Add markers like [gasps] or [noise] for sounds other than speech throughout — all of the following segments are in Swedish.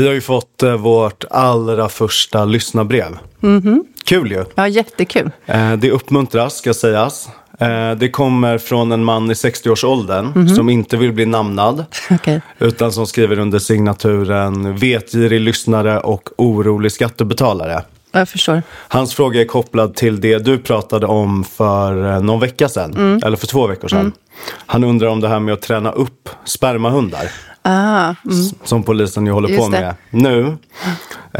Vi har ju fått eh, vårt allra första lyssnarbrev. Kul ju. Ja, jättekul. Eh, det uppmuntras, ska sägas. Eh, det kommer från en man i 60-årsåldern som inte vill bli namnad. [laughs] Okej. Utan som skriver under signaturen vetgirig lyssnare och orolig skattebetalare. Jag förstår. Hans fråga är kopplad till det du pratade om för någon vecka sedan. Mm. Eller för två veckor sedan. Han undrar om det här med att träna upp spermahundar. Ah, mm. Som polisen ju håller Just på det. med nu.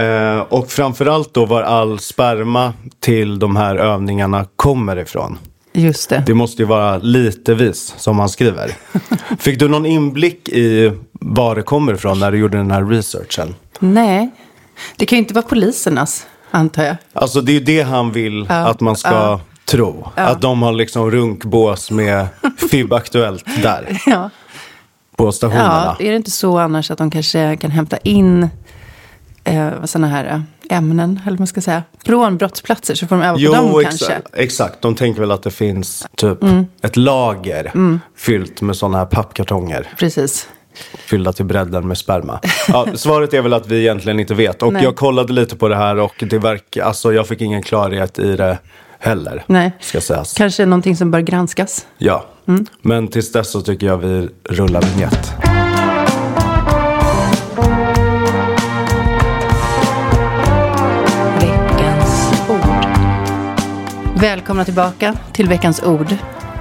Eh, och framförallt då var all sperma till de här övningarna kommer ifrån. just det. Det måste ju vara litevis som han skriver. [laughs] Fick du någon inblick i var det kommer ifrån när du gjorde den här researchen? Nej, det kan ju inte vara polisernas, antar jag. Alltså det är ju det han vill Ja, att man ska ja. tro. Ja. Att de har liksom runkbås med [laughs] FIB Aktuellt där. På stationerna. ja, är det inte så annars att de kanske kan hämta in eh, sådana här eh, ämnen, eller man ska säga, från brottsplatser så får de öva på dem Jo, kanske. exakt. De tänker väl att det finns typ Mm. ett lager fyllt med sådana här pappkartonger. Precis. Fyllda till bredden med sperma. Ja, [laughs] svaret är väl att vi egentligen inte vet. Och Nej. jag kollade lite på det här och det verkar, alltså jag fick ingen klarhet i det heller. Nej. Ska sägas. Kanske någonting som bör granskas. Ja. Mm. Men tills dess så tycker jag vi rullar vignett. Veckans ord. Välkomna tillbaka till veckans ord,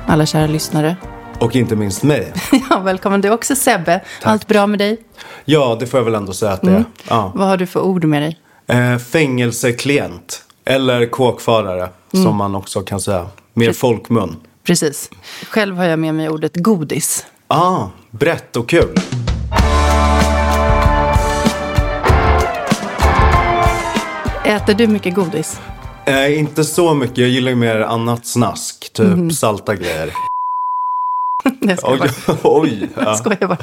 alla kära lyssnare. Och inte minst mig. [laughs] Ja, välkommen du också Sebbe. Allt bra med dig? Ja, det får jag väl ändå säga att det Mm. är. Ja. Vad har du för ord med dig? Eh, fängelseklient. Eller kåkfarare, Mm. som man också kan säga. Mer folkmun. Precis. Själv har jag med mig ordet godis. Ah, brett och kul. Äter du mycket godis? Eh, inte så mycket, jag gillar ju mer annat snask. Typ Mm. salta grejer. [laughs] Jag skojar Oj, bara. [laughs] oj. Ja, skojar bara.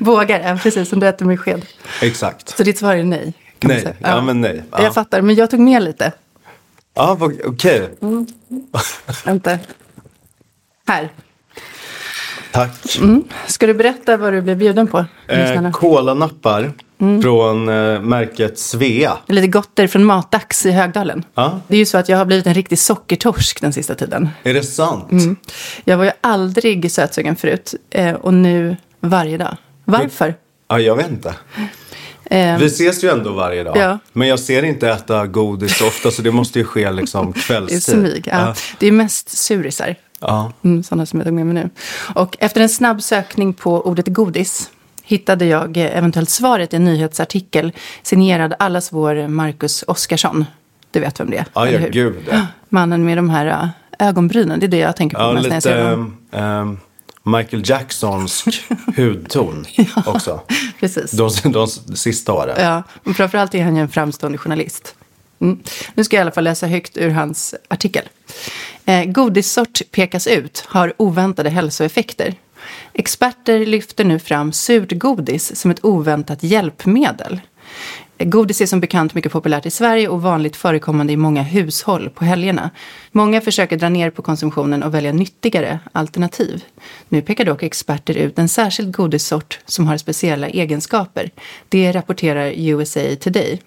[laughs] Vågar, ja, precis som du äter med sked. exakt. Så ditt svar är nej? Nej, säga. ja, men nej. Ja. Jag fattar, men jag tog med lite. Ja, okej. Vänta. Här. Tack. Ska du berätta vad du blev bjuden på? Eh, kolanappar Mm. från eh, märket Svea. Lite gotter från Matdags i Högdalen. Ja. Det är ju så att jag har blivit en riktig sockertorsk den sista tiden. Är det sant? Mm. Jag var ju aldrig sötsugen förut eh, och nu varje dag. Varför? Ja, jag vet inte. Eh, Vi ses ju ändå varje dag. Ja. Men jag ser inte äta godis så ofta så det måste ju ske liksom [laughs] I kvällstid. smyg. Ja. Det är mest surisar. Ja. Mm, sådana som jag tog med mig nu. Och efter en snabb sökning på ordet godis hittade jag eh, eventuellt svaret i en nyhetsartikel signerad allas vår Marcus Oskarsson. Du vet vem det är, Ja, ja, gud. [gasps] Mannen med de här äh, ögonbrynen, det är det jag tänker på Ja, mest när jag lite ser honom. ehm, ehm, Michael Jacksonsk [laughs] hudton också. Precis. De, de sista åren. Ja, men framförallt är han ju en framstående journalist. Mm. Nu ska jag i alla fall läsa högt ur hans artikel. Eh, godissort pekas ut, har oväntade hälsoeffekter. Experter lyfter nu fram surt godis som ett oväntat hjälpmedel. Godis är som bekant mycket populärt i Sverige och vanligt förekommande i många hushåll på helgerna. Många försöker dra ner på konsumtionen och välja nyttigare alternativ. Nu pekar dock experter ut en särskild godissort som har speciella egenskaper. Det rapporterar USA Today.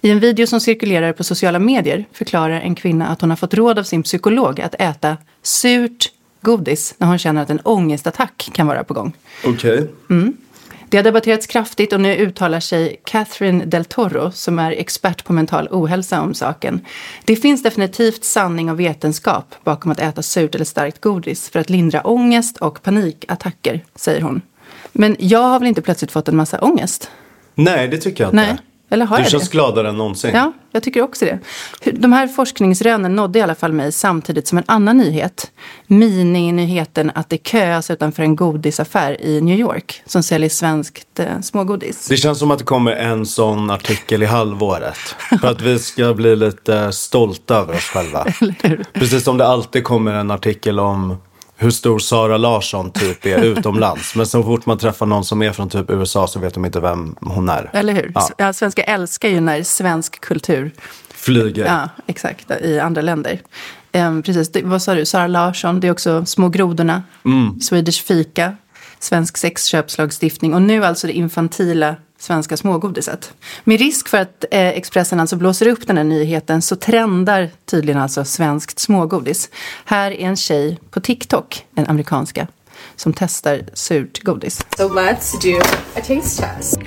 I en video som cirkulerar på sociala medier förklarar en kvinna att hon har fått råd av sin psykolog att äta surt godis när hon känner att en ångestattack kan vara på gång. Okej. Det har debatterats kraftigt och nu uttalar sig Catherine Del Toro som är expert på mental ohälsa om saken. Det finns definitivt sanning och vetenskap bakom att äta surt eller starkt godis för att lindra ångest och panikattacker, säger hon. Men jag har väl inte plötsligt fått en massa ångest? Nej, det tycker jag inte. Nej, eller har du jag känns det? gladare än någonsin. Ja, jag tycker också det. De här forskningsrönen nådde i alla fall mig samtidigt som en annan nyhet. Mininyheten att det köas utanför en godisaffär i New York som säljer svenskt eh, smågodis. Det känns som att det kommer en sån artikel i halvåret. För att vi ska bli lite stolta över oss själva. [laughs] Precis som det alltid kommer en artikel om hur stor Sara Larsson typ är utomlands. Men så fort man träffar någon som är från typ USA så vet de inte vem hon är. Eller hur? Ja. Ja. svenskar älskar ju när svensk kultur, Flyger. ja exakt, i andra länder. Ehm, precis, det, vad sa du, Sara Larsson, det är också Små grodorna, Mm. Swedish fika. svensk sexköpslagstiftning och nu alltså det infantila svenska smågodiset. Med risk för att eh, Expressen alltså blåser upp den här nyheten så trendar tydligen alltså svenskt smågodis. Här är en tjej på TikTok, en amerikanska, som testar surt godis. So let's do a taste test.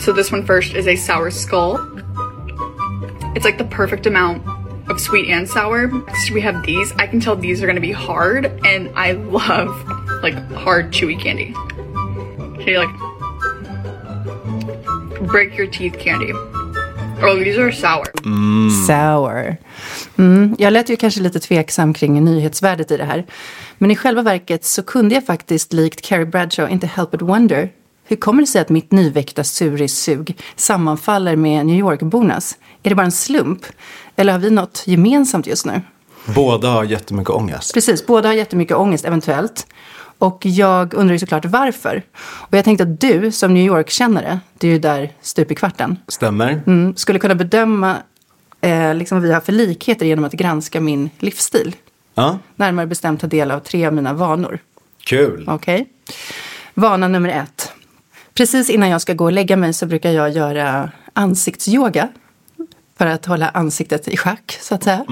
So this one first is a sour skull. It's like the perfect amount of sweet and sour. Next we have these. I can tell these are gonna be hard and I love like hard chewy candy. So you like break your teeth candy. Oh, these are sour. Sour. Mm, jag lät ju kanske lite tveksam kring nyhetsvärdet i det här. Men i själva verket så kunde jag faktiskt likt Carrie Bradshaw inte help but wonder. Hur kommer det sig att mitt nyväckta surissug sammanfaller med New York-bornas? Är det bara en slump? Eller har vi något gemensamt just nu? Båda har jättemycket ångest. Precis, båda har jättemycket ångest eventuellt. Och jag undrar ju såklart varför. Och jag tänkte att du som New York-kännare, det är ju där stup i kvarten, Stämmer? mm, skulle kunna bedöma eh, liksom vad vi har för likheter genom att granska min livsstil. Ja, Närmare bestämt ta del av tre av mina vanor. kul. Okej? Vana nummer ett. Precis innan jag ska gå och lägga mig så brukar jag göra ansiktsyoga. För att hålla ansiktet i schack, så att säga.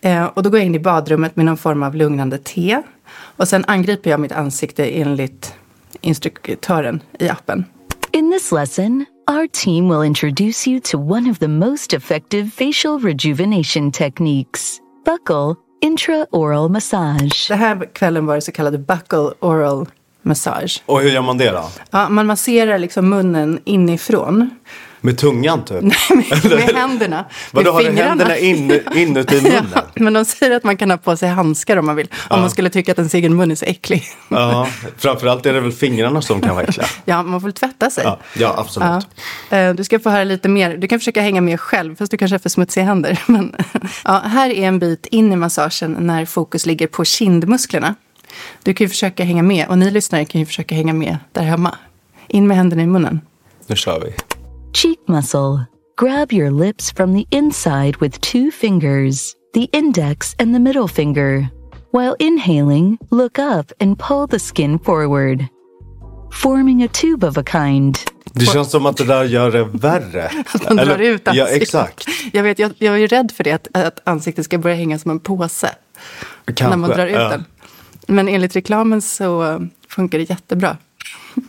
Eh, och då går jag in i badrummet med någon form av lugnande te. Och sen angriper jag mitt ansikte enligt instruktören i appen. In this lesson, our team will introduce you to one of the most effective facial rejuvenation techniques buckle intraoral massage. Den här kvällen var det så kallade buckle oral massage. Och hur gör man det då? Ja, man masserar liksom munnen inifrån. Med tungan typ? [laughs] med händerna. Vadå, med har du fingrarna. händerna in, [laughs] inuti munnen? Ja, men de säger att man kan ha på sig handskar om man vill. Om man skulle tycka att ens egen mun är så äcklig. Ja, framförallt är det väl fingrarna som kan vara äckliga. Ja, man får väl tvätta sig. Ja, ja absolut. Ja. Eh, Du ska få höra lite mer. Du kan försöka hänga med själv, fast du kanske har för smutsiga händer. [laughs] Men, ja, här är en bit in i massagen när fokus ligger på kindmusklerna. Du kan ju försöka hänga med och ni lyssnare kan ju försöka hänga med där hemma. In med händerna i munnen. Nu kör vi. Cheek muscle. Grab your lips from the inside with two fingers, the index and the middle finger. While inhaling, look up and pull the skin forward, forming a tube of a kind. Det känns som att det där gör det värre. [laughs] Man drar ut Ja, ansiktet. exakt. Jag, vet, jag, jag är ju rädd för det, att, att ansiktet ska börja hänga som en påse. Kanske. När man drar ut ja. den. Men enligt reklamen så funkar det jättebra.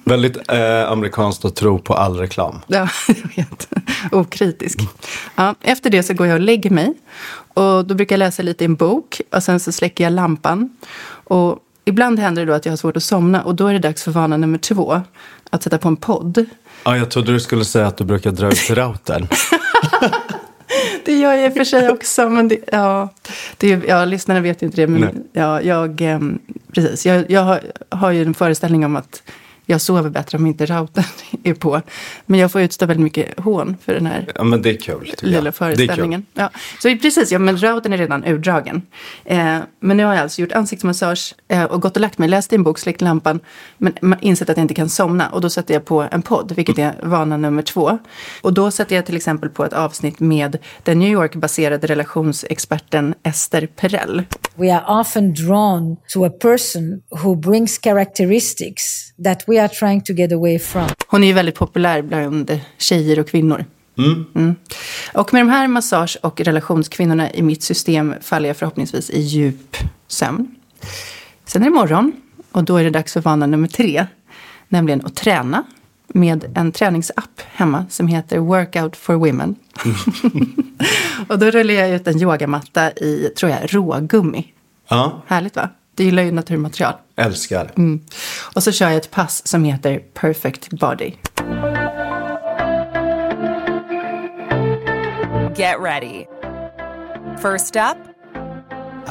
Väldigt eh, amerikanskt att tro på all reklam. Ja, [laughs] jag vet. Okritisk. Ja, efter det så går jag och lägger mig. Och då brukar jag läsa lite i en bok. Och sen så släcker jag lampan. Och ibland händer det då att jag har svårt att somna. Och då är det dags för vana nummer två. Att sätta på en podd. Ja, jag trodde du skulle säga att du brukar dra ut routern. [laughs] Det gör jag i och för sig också. Men det, ja, det, ja, lyssnarna vet ju inte det. Nej. Men ja, jag, ehm, precis, jag, jag har, har ju en föreställning om att jag sover bättre om inte routern [laughs] är på. Men jag får utstå väldigt mycket hån för den här Ja, men det är kul. jag. lilla Det är föreställningen. Ja. Så precis, ja, men routern är redan urdragen. Eh, men nu har jag alltså gjort ansiktsmassage eh, och gått och lagt mig, läst i en bok, släckt lampan, men insett att jag inte kan somna. Och då sätter jag på en podd, vilket är vana nummer två. Och då sätter jag till exempel på ett avsnitt med den New York-baserade relationsexperten Esther Perel. We are often drawn to a person who brings characteristics that we are trying to get away from. Hon är ju väldigt populär bland tjejer och kvinnor. Mm. Och med de här massage och relationskvinnorna i mitt system faller jag förhoppningsvis i djup sömn. Sen är det morgon och då är det dags för vana nummer tre. Nämligen att träna med en träningsapp hemma som heter Workout for Women. [laughs] och då rullar jag ut en yogamatta i, tror jag, rågummi. Ja, Härligt va? Du gillar ju naturmaterial. älskar. Mm. Och så kör jag ett pass som heter Perfect Body. Get ready. First up,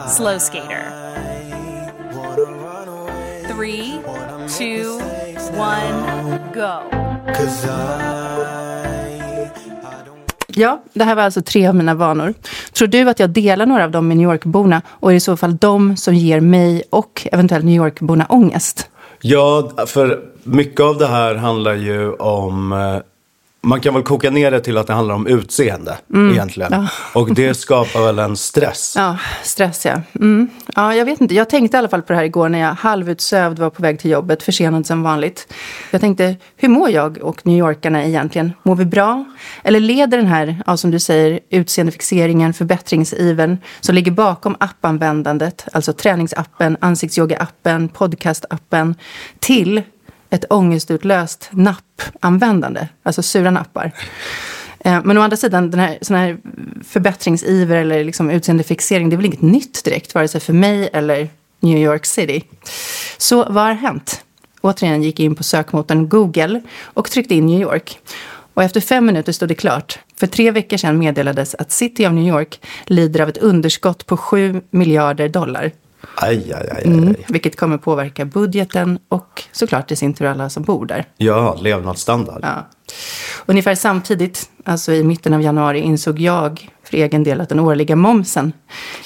slow skater. Three, two, one, go. Ja, det här var alltså tre av mina vanor. Tror du att jag delar några av dem med New York-borna? Och är det i så fall de som ger mig och eventuellt New York-borna ångest? Ja, för mycket av det här handlar ju om eh, man kan väl koka ner det till att det handlar om utseende egentligen. Och det skapar väl en stress. Ja, stress ja. Mm. Ja, jag vet inte. Jag tänkte i alla fall på det här igår när jag halvutsövd var på väg till jobbet, försenad som vanligt. Jag tänkte, hur mår jag och New Yorkarna egentligen? Mår vi bra? Eller leder den här, ja, som du säger, utseendefixeringen, förbättringsivern som ligger bakom appanvändandet, alltså träningsappen, ansiktsyoga-appen, podcastappen, till ett ångestutlöst nappanvändande, alltså sura nappar. Eh, men å andra sidan, den här, sån här förbättringsiver eller liksom utseendefixering, det är väl inget nytt direkt, vare sig för mig eller New York City. Så vad har hänt? Återigen gick jag in på sökmotorn Google och tryckte in New York. Och efter fem minuter stod det klart. För tre veckor sedan meddelades att City of New York lider av ett underskott på 7 miljarder dollar. Aj, aj, aj. Mm, vilket kommer påverka budgeten och såklart i sin tur alla som bor där. Ja, levnadsstandard. Ja. Ungefär samtidigt, alltså i mitten av januari, insåg jag för egen del att den årliga momsen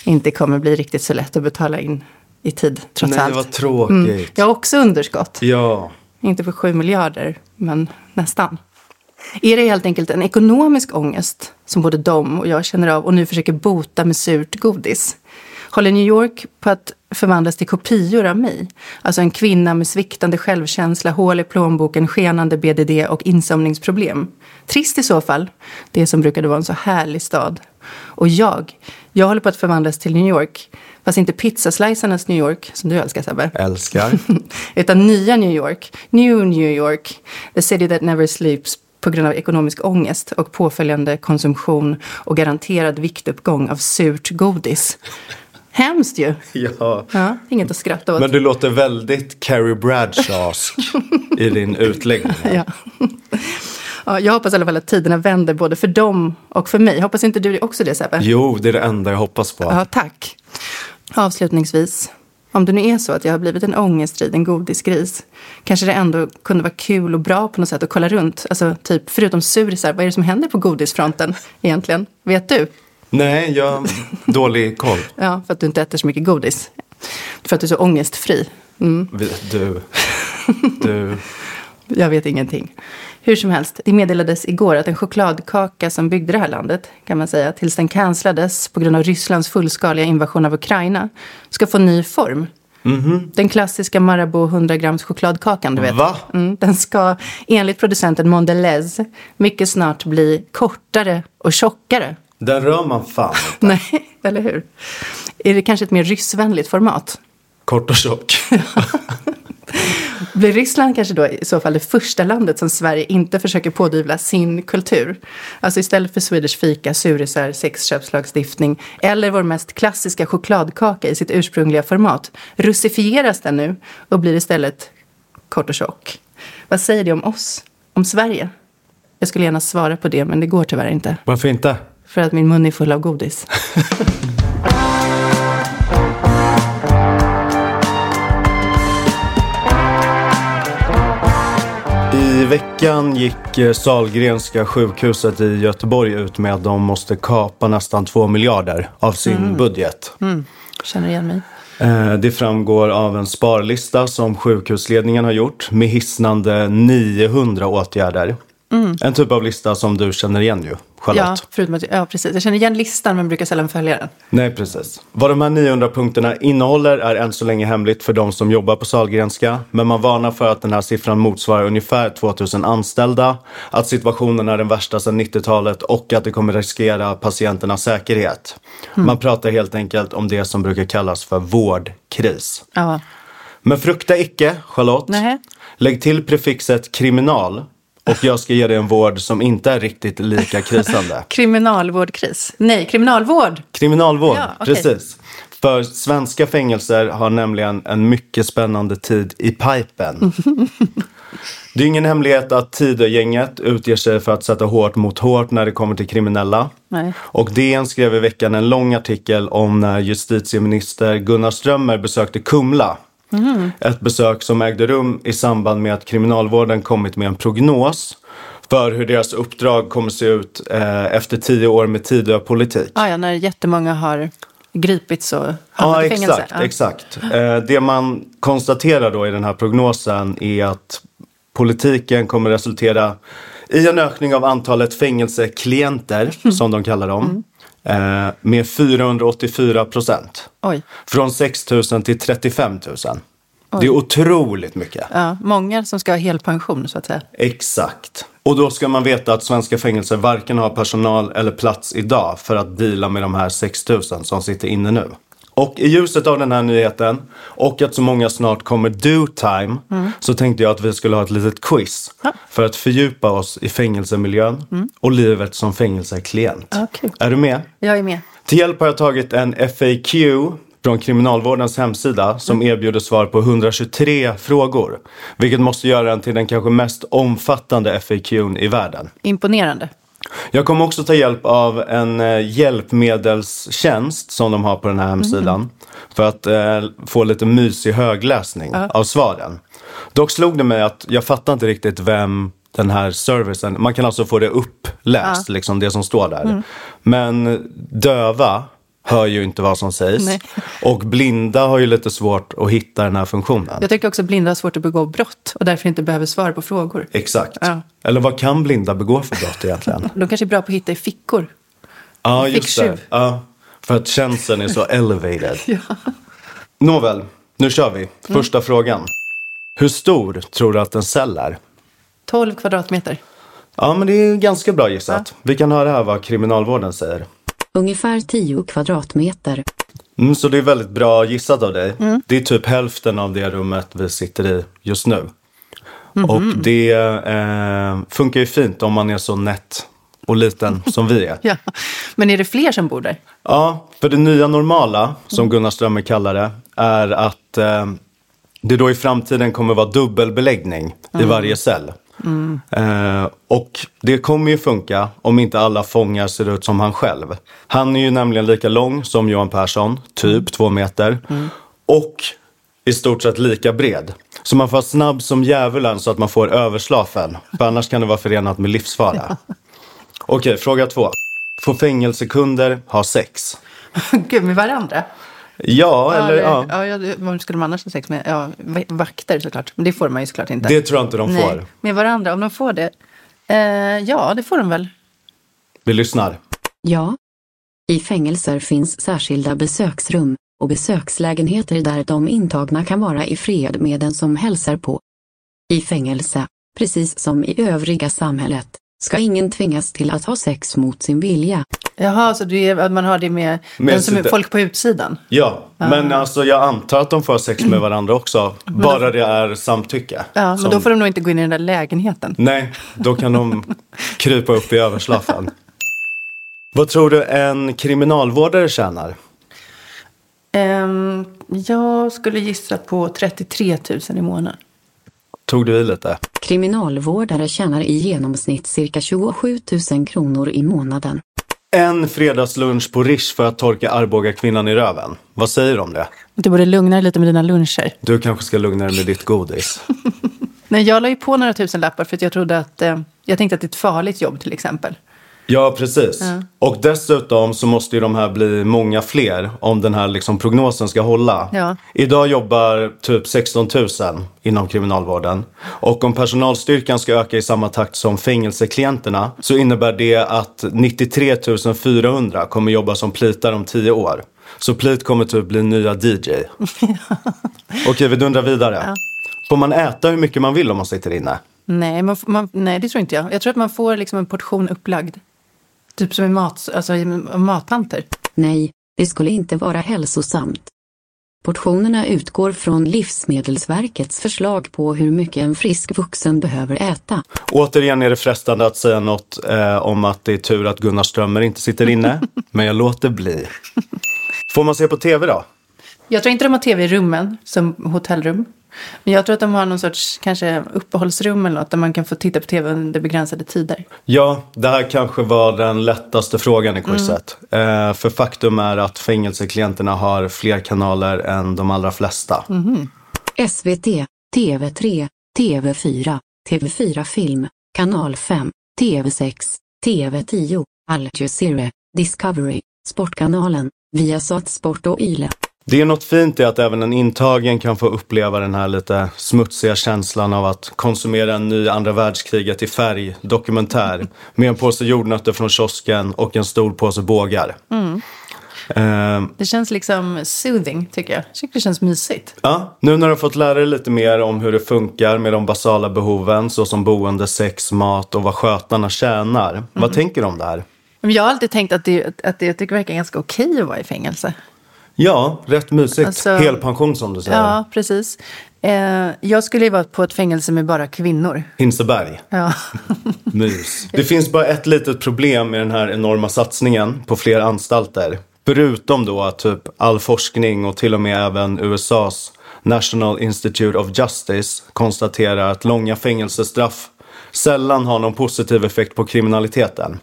inte kommer bli riktigt så lätt att betala in i tid, trots Nej, allt. vad tråkigt. Jag har också underskott. Ja. Inte på 7 miljarder, men nästan. Är det helt enkelt en ekonomisk ångest som både de och jag känner av och nu försöker bota med surt godis? Håller New York på att förvandlas till kopior av mig? Alltså en kvinna med sviktande självkänsla, hål i plånboken, skenande BDD och insomningsproblem. Trist i så fall, det som brukade vara en så härlig stad. Och jag, jag håller på att förvandlas till New York. Fast inte pizzaslicernas New York, som du älskar Sebbe. Älskar. [laughs] Utan nya New York, New New York, the city that never sleeps på grund av ekonomisk ångest och påföljande konsumtion och garanterad viktuppgång av surt godis. Hemskt ju. [laughs] ja. Ja, inget att skratta åt. Men du låter väldigt Carrie Bradshawsk [laughs] i din utläggning. Ja. Ja, jag hoppas i alla fall att tiderna vänder både för dem och för mig. Hoppas inte du också det Sebbe? Jo, det är det enda jag hoppas på. Ja, tack. Avslutningsvis, om det nu är så att jag har blivit en ångestriden godisgris, kanske det ändå kunde vara kul och bra på något sätt att kolla runt. Alltså, typ, förutom surisar, vad är det som händer på godisfronten egentligen? Vet du? Nej, jag har dålig koll. [laughs] Ja, för att du inte äter så mycket godis. För att du är så ångestfri. Mm, Du, du. [laughs] jag vet ingenting. Hur som helst, det meddelades igår att en chokladkaka som byggde det här landet, kan man säga, tills den cancellades på grund av Rysslands fullskaliga invasion av Ukraina, ska få ny form. Den klassiska Marabou 100 grams chokladkakan, du vet. Va? Mm, den ska enligt producenten Mondelez mycket snart bli kortare och tjockare. Där rör man fan inte. [laughs] Nej, eller hur? Är det kanske ett mer ryssvänligt format? Kort och tjock. [laughs] Blir Ryssland kanske då i så fall det första landet som Sverige inte försöker pådyvla sin kultur? Alltså istället för Swedish fika, surisar, sexköpslagstiftning eller vår mest klassiska chokladkaka i sitt ursprungliga format russifieras den nu och blir istället kort och tjock. Vad säger det om oss? Om Sverige? Jag skulle gärna svara på det, men det går tyvärr inte. Varför inte? För att min mun är full av godis. I veckan gick eh, Salgrenska sjukhuset i Göteborg ut med att de måste kapa nästan 2 miljarder av sin budget. Känner igen mig. Eh, Det framgår av en sparlista som sjukhusledningen har gjort med hisnande 900 åtgärder. En typ av lista som du känner igen ju, Charlotte. Ja, förutom att, ja, precis. Jag känner igen listan men brukar sällan följa den. Nej, precis. Vad de här 900 punkterna innehåller är än så länge hemligt för de som jobbar på Sahlgrenska. Men man varnar för att den här siffran motsvarar ungefär 2000 anställda. Att situationen är den värsta sedan 90-talet och att det kommer riskera patienternas säkerhet. Man pratar helt enkelt om det som brukar kallas för vårdkris. Ja. Men frukta icke, Charlotte. Nej. Lägg till prefixet kriminal och jag ska ge dig en vård som inte är riktigt lika krisande. [laughs] Kriminalvårdkris. Nej, kriminalvård. Kriminalvård, Ja, okej. precis. För svenska fängelser har nämligen en mycket spännande tid i pipen. [laughs] Det är ingen hemlighet att Tidögänget utger sig för att sätta hårt mot hårt när det kommer till kriminella. Nej. Och DN skrev i veckan en lång artikel om när justitieminister Gunnar Strömmer besökte Kumla. Ett besök som ägde rum i samband med att Kriminalvården kommit med en prognos för hur deras uppdrag kommer se ut eh, efter tio år med Tidöpolitik. Ah, ja, när jättemånga har gripits och Ja, hamnat i fängelse. exakt. exakt. Eh, det man konstaterar då i den här prognosen är att politiken kommer resultera i en ökning av antalet fängelseklienter, som de kallar dem, eh, med 484 procent. Oj. Från 6 000 till 35 000. Det är otroligt mycket. Ja, många som ska ha helpension så att säga. Exakt. Och då ska man veta att svenska fängelser varken har personal eller plats idag för att deala med de här 6 000 som sitter inne nu. Och i ljuset av den här nyheten och att så många snart kommer do time så tänkte jag att vi skulle ha ett litet quiz Ja. för att fördjupa oss i fängelsemiljön och livet som fängelseklient. Kul. Är du med? Jag är med. Till hjälp har jag tagit en FAQ från Kriminalvårdens hemsida som erbjuder svar på 123 frågor. Vilket måste göra den till den kanske mest omfattande FAQn i världen. Imponerande. Jag kommer också ta hjälp av en eh, hjälpmedelstjänst som de har på den här hemsidan. För att eh, få lite mysig högläsning av svaren. Dock slog det mig att jag fattar inte riktigt vem den här servicen, man kan alltså få det uppläst, liksom det som står där. Men döva hör ju inte vad som sägs. Nej. Och blinda har ju lite svårt att hitta den här funktionen. Jag tycker också att blinda har svårt att begå brott och därför inte behöver svara på frågor. Exakt. Ja. Eller vad kan blinda begå för brott egentligen? [laughs] De kanske är bra på att hitta i fickor. Ja, just det. Ja, för att känslan är så [laughs] elevated. Nåväl, nu kör vi. Första frågan. Hur stor tror du att en cell är? 12 kvadratmeter. Ja, men det är ganska bra gissat. Vi kan höra här vad kriminalvården säger. Ungefär 10 kvadratmeter. Mm, så det är väldigt bra gissat av dig. Det är typ hälften av det rummet vi sitter i just nu. Och det eh, funkar ju fint om man är så nätt och liten [laughs] som vi är. Ja. Men är det fler som bor där? Ja, för det nya normala, som Gunnar Strömmer kallar det, är att eh, det då i framtiden kommer vara dubbelbeläggning i varje cell. Eh, och det kommer ju funka om inte alla fångar ser ut som han själv. Han är ju nämligen lika lång som Johan Persson, typ två meter. Och i stort sett lika bred. Så man får vara snabb som djävulen så att man får överslafen. För annars kan det vara förenat med livsfara. [laughs] Okej, fråga två. Får fängelsekunder ha sex? Gud, med varandra? Ja, eller ja. ja, ja, vad skulle man annars ha sex med? Ja, va- vakter såklart. Men det får man ju såklart inte. Det tror jag inte de Nej, får. med varandra, om de får det. Eh, ja, det får de väl. Vi lyssnar. Ja. I fängelser finns särskilda besöksrum och besökslägenheter där de intagna kan vara i fred med den som hälsar på. I fängelse, precis som i övriga samhället, ska ingen tvingas till att ha sex mot sin vilja. Jaha, så det är, att man har det med, Med den som är folk på utsidan? Ja, men alltså jag antar att de får sex med varandra också. Bara det är samtycke. Ja, men Som- då får de nog inte gå in i den där lägenheten. Nej, då kan de [laughs] krypa upp i överslafen. Vad tror du en kriminalvårdare tjänar? Ehm, jag skulle gissa på 33 000 i månaden. Tog du i lite? Kriminalvårdare tjänar i genomsnitt cirka 27 000 kronor i månaden. En fredagslunch på Rish för att torka Arboga kvinnan i röven. Vad säger du om det? Du borde lugna dig lite med dina luncher. Du kanske ska lugna dig med ditt godis. [laughs] Nej, jag la ju på några tusen lappar för att jag trodde att... Eh, jag tänkte att det är ett farligt jobb till exempel. Ja, precis. Och dessutom så måste ju de här bli många fler om den här liksom prognosen ska hålla. Ja. Idag jobbar typ 16 000 inom kriminalvården. Och om personalstyrkan ska öka i samma takt som fängelseklienterna så innebär det att 93 400 kommer jobba som plitar om 10 år. Så plit kommer typ bli nya DJ. [laughs] Okej, vi dundrar vidare. Får man äta hur mycket man vill om man sitter inne? Nej, man, man, nej, det tror inte jag. Jag tror att man får liksom en portion upplagd. Typ som i mat, alltså i matplanter. Nej, det skulle inte vara hälsosamt. Portionerna utgår från Livsmedelsverkets förslag på hur mycket en frisk vuxen behöver äta. Återigen är det frestande att säga något eh, om att det är tur att Gunnar Strömmer inte sitter inne. [laughs] men jag låter bli. Får man se på tv då? Jag tror inte de har tv i rummen som hotellrum. Men jag tror att de har någon sorts kanske uppehållsrum eller något där man kan få titta på tv under begränsade tider. Ja, det här kanske var den lättaste frågan i quizet. Eh, för faktum är att fängelseklienterna har fler kanaler än de allra flesta. SVT, TV3, TV4, TV4 Film, Kanal 5, TV6, TV10, Al Jazeera, Discovery, Sportkanalen, Viasat Sport och YLE. Det är något fint i att även en intagen kan få uppleva den här lite smutsiga känslan av att konsumera en ny andra världskriget i färg dokumentär med en påse jordnötter från kiosken och en stor påse bågar. Eh, Det känns liksom soothing, tycker jag. Jag tycker det känns mysigt. Ja, nu när du har fått lära dig lite mer om hur det funkar med de basala behoven såsom boende, sex, mat och vad skötarna tjänar. Vad tänker du om det här? Jag har alltid tänkt att det, att det, det verkar ganska okej att vara i fängelse. Ja, rätt mysigt. Alltså- Helpension som du säger. Ja, precis. Eh, jag skulle ju vara på ett fängelse med bara kvinnor. Hinseberg. Ja. [laughs] Mys. Det finns bara ett litet problem med den här enorma satsningen på fler anstalter. Förutom då att typ all forskning och till och med även USAs National Institute of Justice konstaterar att långa fängelsestraff sällan har någon positiv effekt på kriminaliteten.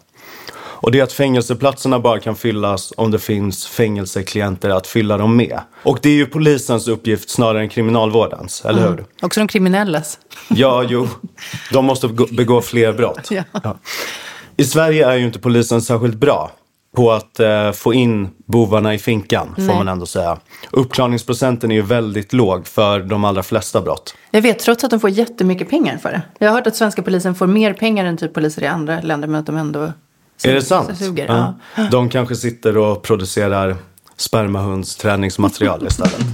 Och det är att fängelseplatserna bara kan fyllas om det finns fängelseklienter att fylla dem med. Och det är ju polisens uppgift snarare än kriminalvårdens, eller hur? Också de kriminellas. Ja, jo. De måste begå- fler brott. Ja. I Sverige är ju inte polisen särskilt bra på att eh, få in bovarna i finkan, får Nej. man ändå säga. Uppklarningsprocenten är ju väldigt låg för de allra flesta brott. Jag vet, trots att de får jättemycket pengar för det. Jag har hört att svenska polisen får mer pengar än typ poliser i andra länder, men att de ändå är det sant? suger. Ja. Ja. De kanske sitter och producerar spermahundsträningsmaterial istället.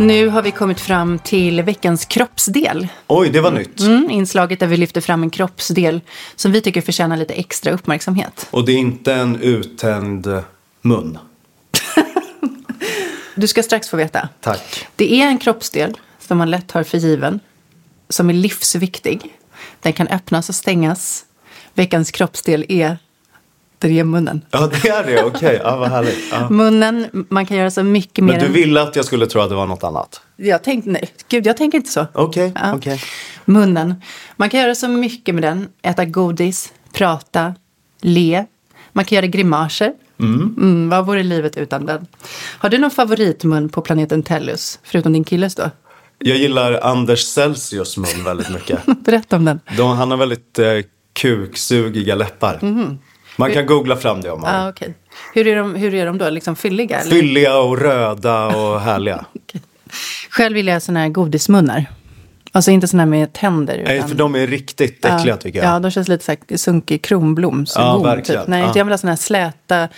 Nu har vi kommit fram till veckans kroppsdel. Oj, det var nytt. Mm, inslaget där vi lyfter fram en kroppsdel som vi tycker förtjänar lite extra uppmärksamhet. Och det är inte en uttänd mun. [laughs] Du ska strax få veta. Tack. Det är en kroppsdel som man lätt har för given, som är livsviktig. Den kan öppnas och stängas. Veckans kroppsdel är, det är munnen. Ja, det är det. Okej, ja, vad härligt. Ja. Munnen, man kan göra så mycket mer Men du än... ville att jag skulle tro att det var något annat? Jag tänkte, nej, gud jag tänker inte så. Okej, Ja. okej. Munnen. Man kan göra så mycket med den. Äta godis, prata, le. Man kan göra grimaser. Mm, vad vore livet utan den? Har du någon favoritmun på planeten Tellus? Förutom din killes då? Jag gillar Anders Celsius mun väldigt mycket. [laughs] Berätta om den. De, han har väldigt eh, kuksugiga läppar. Man kan googla fram det om man Ah, okej. Hur, är de, hur är de då? Liksom fylliga? Eller? Fylliga och röda och härliga. [laughs] Själv vill jag såna här godismunnar. Alltså inte såna här med tänder. Nej, utan- för de är riktigt äckliga tycker jag. Ja, de känns lite så här sunkig kronblom. Ja, god, verkligen. Typ. Nej, Ja. jag vill ha såna här släta,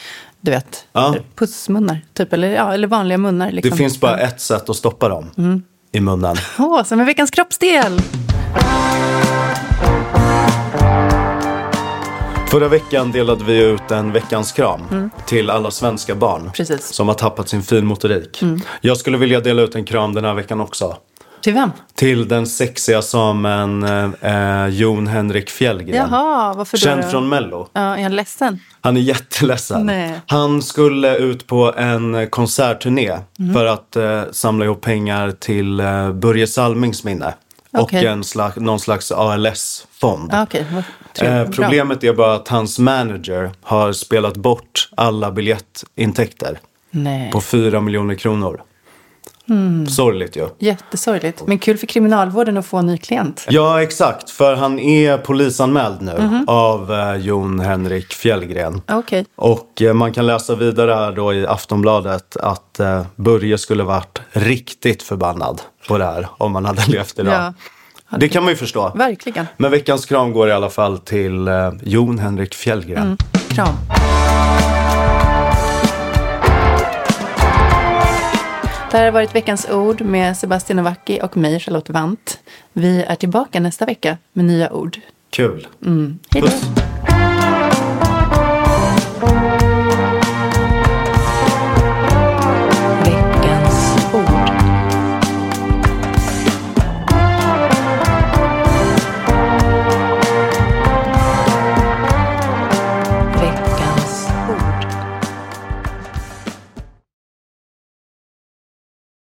du vet, Ja. pussmunnar. Typ. Eller, ja, eller vanliga munnar. Liksom. Det finns bara ett sätt att stoppa dem. I munnen. [laughs] Åh, som är veckans kroppsdel! Förra veckan delade vi ut en veckans kram till alla svenska barn. Precis. Som har tappat sin finmotorik. Jag skulle vilja dela ut en kram den här veckan också. Till vem? Till den sexiga samen eh, Jon Henrik Fjällgren. Jaha, varför då? Känd från Mello. Ja, är han ledsen? Han är jätteledsen. Nej. Han skulle ut på en konsertturné Mhm. för att eh, samla ihop pengar till eh, Börje Salmings minne. Okej. Och en slags, någon slags ALS-fond. Vad Eh, problemet är bara att hans manager har spelat bort alla biljettintäkter Nej, på 4 miljoner kronor. Mm. Sorgligt ju. jättesorgligt. Men kul för kriminalvården att få en ny klient. Ja, exakt. För han är polisanmäld nu Mhm. av eh, Jon Henrik Fjällgren. Okej. Och eh, man kan läsa vidare här då i Aftonbladet att eh, Börje skulle varit riktigt förbannad på det här om han hade [laughs] levt idag. Ja, Det kan man ju förstå. verkligen. Men veckans kram går i alla fall till eh, Jon Henrik Fjällgren. Mm. Kram. Det här har varit veckans ord med Sebastian Novacki och mig, Charlotte Wandt. Vi är tillbaka nästa vecka med nya ord. Kul. Hej då!